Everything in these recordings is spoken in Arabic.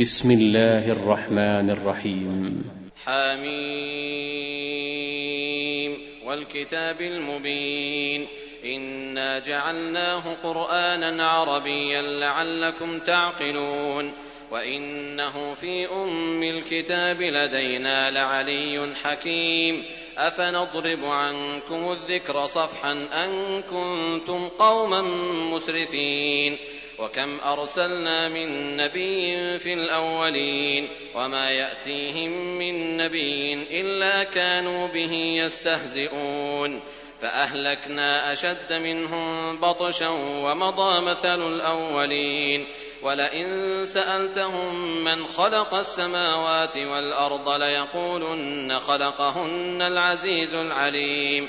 بسم الله الرحمن الرحيم. حميم. والكتاب المبين. إنا جعلناه قرآنا عربيا لعلكم تعقلون. وإنه في أم الكتاب لدينا لعلي حكيم. أفنضرب عنكم الذكر صفحا أن كنتم قوما مسرفين. وكم أرسلنا من نبي في الأولين وما يأتيهم من نبي إلا كانوا به يستهزئون فأهلكنا أشد منهم بطشا ومضى مثل الأولين ولئن سألتهم من خلق السماوات والأرض ليقولن خلقهن العزيز العليم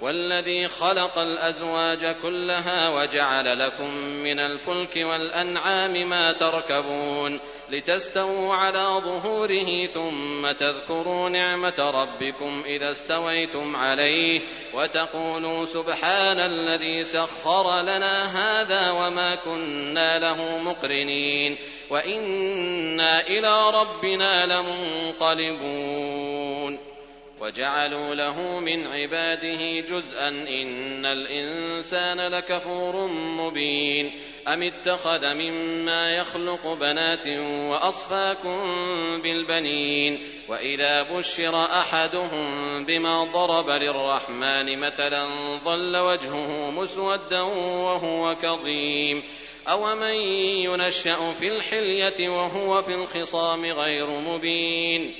والذي خلق الأزواج كلها وجعل لكم من الفلك والأنعام ما تركبون لتستووا على ظهوره ثم تذكروا نعمة ربكم إذا استويتم عليه وتقولوا سبحان الذي سخر لنا هذا وما كنا له مقرنين وإنا إلى ربنا لمنقلبون وجعلوا له من عباده جزءا إن الإنسان لكفور مبين أم اتخذ مما يخلق بنات وأصفاكم بالبنين وإذا بشر أحدهم بما ضرب للرحمن مثلا ظل وجهه مسودا وهو كظيم أومن ينشأ في الحلية وهو في الخصام غير مبين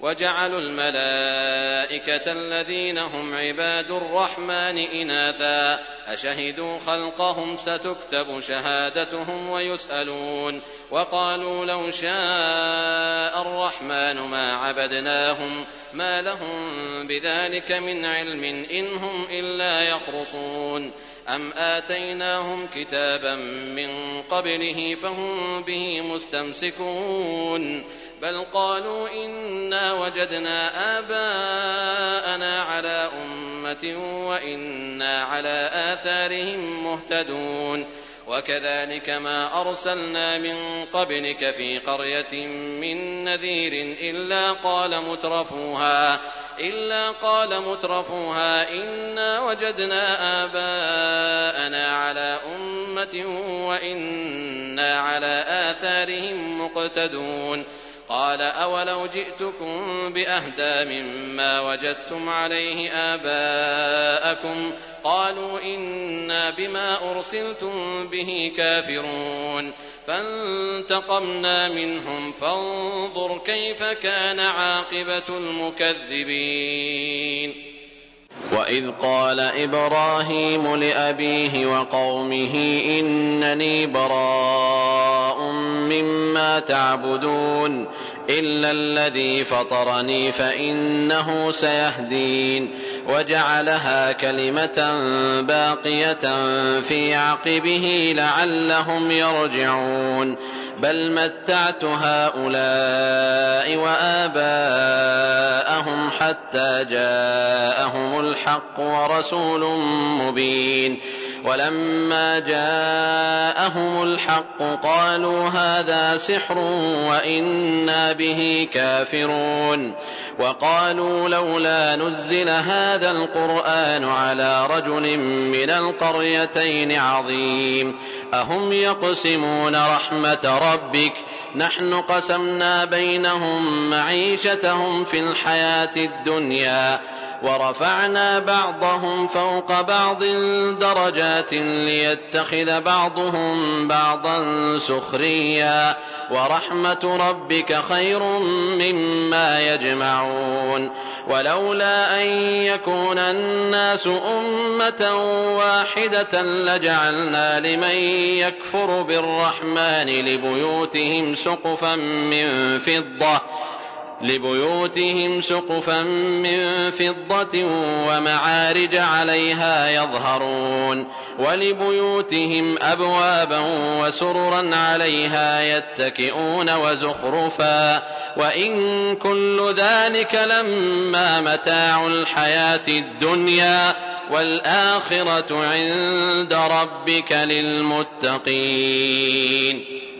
وجعلوا الملائكة الذين هم عباد الرحمن إناثا. أشهدوا خلقهم ستكتب شهادتهم ويسألون. وقالوا لو شاء الرحمن ما عبدناهم ما لهم بذلك من علم إن هم إلا يخرصون. أم آتيناهم كتابا من قبله فهم به مستمسكون. بل قالوا إنا وجدنا آباءنا على أمة وإنا على آثارهم مهتدون. وكذلك ما أرسلنا من قبلك في قرية من نذير إلا قال مترفوها إلا قال مترفوها إنا وجدنا آباءنا على أمة وإنا على آثارهم مقتدون. قال أولو جئتكم بأهدى مما وجدتم عليه آباءكم قالوا إنا بما أرسلتم به كافرون فانتقمنا منهم فانظر كيف كان عاقبة المكذبين وإذ قال إبراهيم لأبيه وقومه إنني براء مما تعبدون إلا الذي فطرني فإنه سيهدين وجعلها كلمة باقية في عقبه لعلهم يرجعون. بل متعت هؤلاء وآباءهم حتى جاءهم الحق ورسول مبين. ولما جاءهم الحق قالوا هذا سحر وإنا به كافرون وقالوا لولا نزل هذا القرآن على رجل من القريتين عظيم أهم يقسمون رحمة ربك نحن قسمنا بينهم معيشتهم في الحياة الدنيا ورفعنا بعضهم فوق بعض درجات ليتخذ بعضهم بعضا سخريا. ورحمة ربك خير مما يجمعون. ولولا أن يكون الناس أمة واحدة لجعلنا لمن يكفر بالرحمن لبيوتهم سقفا من فضة. لبيوتهم سقفا من فضة ومعارج عليها يظهرون ولبيوتهم أبوابا وسررا عليها يتكئون وزخرفا وإن كل ذلك لما متاع الحياة الدنيا والآخرة عند ربك للمتقين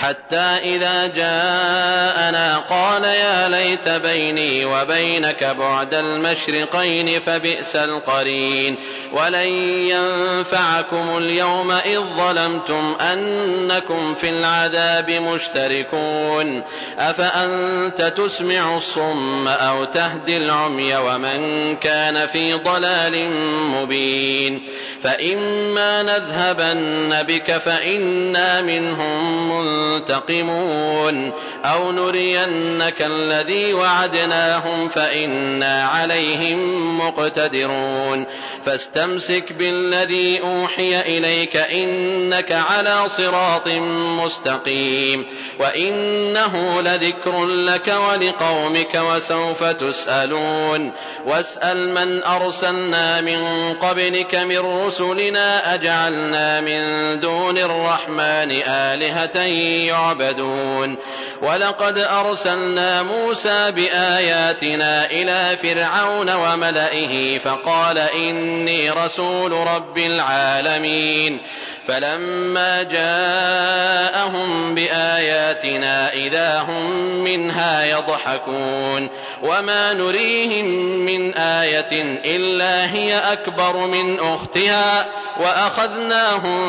حتى إذا جاءنا قال يا ليت بيني وبينك بعد المشرقين فبئس القرين ولن ينفعكم اليوم إذ ظلمتم أنكم في العذاب مشتركون أفأنت تسمع الصم أو تهدي العمي ومن كان في ضلال مبين فإما نذهبن بك فإنا منهم منتقمون أو نرينك الذي وعدناهم فإنا عليهم مقتدرون فاستمسك بالذي أوحي إليك إنك على صراط مستقيم وإنه لذكر لك ولقومك وسوف تسألون واسأل من أرسلنا من قبلك من رسلنا أجعلنا من دون الرحمن آلهة يعبدون ولقد أرسلنا موسى بآياتنا إلى فرعون وملئه فقال إني رسول رب العالمين. فلما جاءهم بآياتنا إذا هم منها يضحكون. وما نريهم من آية إلا هي أكبر من أختها. وأخذناهم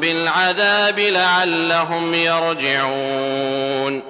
بالعذاب لعلهم يرجعون.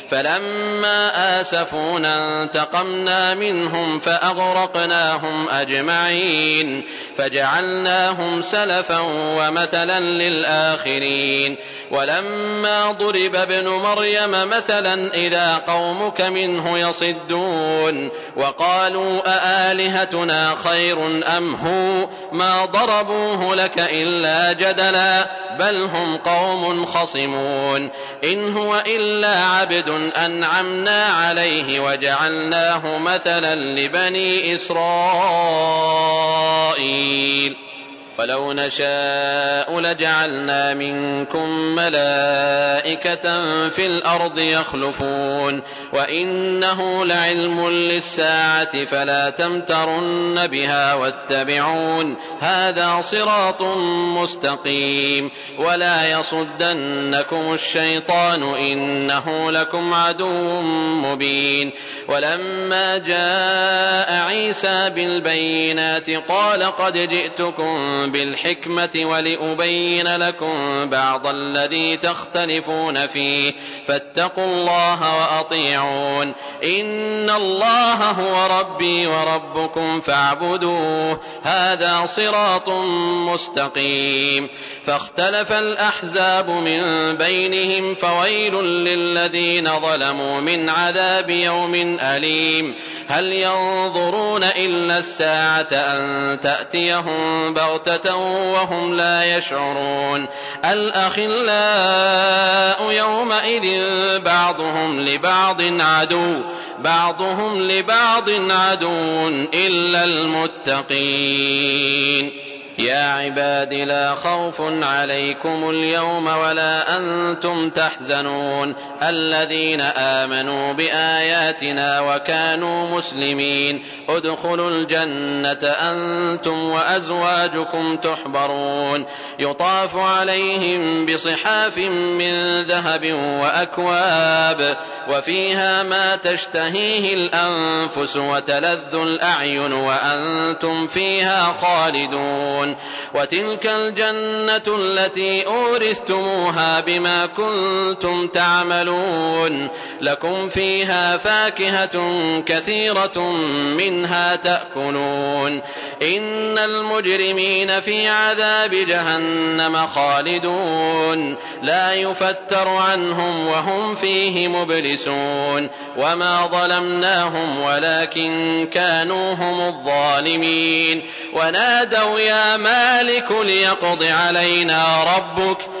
فلما آسفونا انتقمنا منهم فأغرقناهم أجمعين فجعلناهم سلفا ومثلا للآخرين. ولما ضرب ابن مريم مثلا إذا قومك منه يصدون وقالوا أآلهتنا خير أم هو؟ ما ضربوه لك إلا جدلا. بل هم قوم خصمون إن هو إلا عبد أنعمنا عليه وجعلناه مثلا لبني إسرائيل ولو نشاء لجعلنا منكم ملائكة في الأرض يخلفون وإنه لعلم للساعة فلا تمترن بها واتبعون هذا صراط مستقيم ولا يصدنكم الشيطان إنه لكم عدو مبين ولما جاء عيسى بالبينات قال قد جئتكم بالحكمة ولأبين لكم بعض الذي تختلفون فيه. فاتقوا الله وأطيعون. إن الله هو ربي وربكم فاعبدوه. هذا صراط مستقيم. فاختلف الأحزاب من بينهم فويل للذين ظلموا من عذاب يوم أليم. هل ينظرون إلا الساعة أن تأتيهم بغتة وهم لا يشعرون؟ الأخلاء يومئذ بعضهم لبعض عدو بعضهم لبعض عدو إلا المتقين. يا عباد لا خوف عليكم اليوم ولا أنتم تحزنون. الذين آمنوا بآياتنا وكانوا مسلمين. ادخلوا الجنة أنتم وأزواجكم تحبرون. يطاف عليهم بصحاف من ذهب وأكواب وفيها ما تشتهيه الأنفس وتلذ الأعين وأنتم فيها خالدون. وتلك الجنة التي أورثتموها بما كنتم تعملون. لكم فيها فاكهة كثيرة منها تأكلون. إن المجرمين في عذاب جهنم خالدون. لا يفتر عنهم وهم فيه مبلسون. وما ظلمناهم ولكن كانوا هم الظالمين. ونادوا يا مالك ليقض علينا ربك.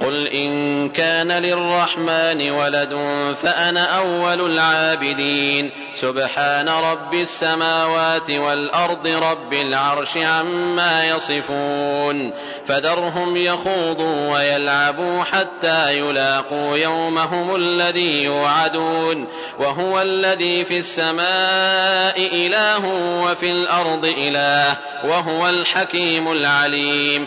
قل إن كان للرحمن ولد فأنا أول العابدين. سبحان رب السماوات والأرض رب العرش عما يصفون. فذرهم يخوضوا ويلعبوا حتى يلاقوا يومهم الذي يوعدون. وهو الذي في السماء إله وفي الأرض إله. وهو الحكيم العليم.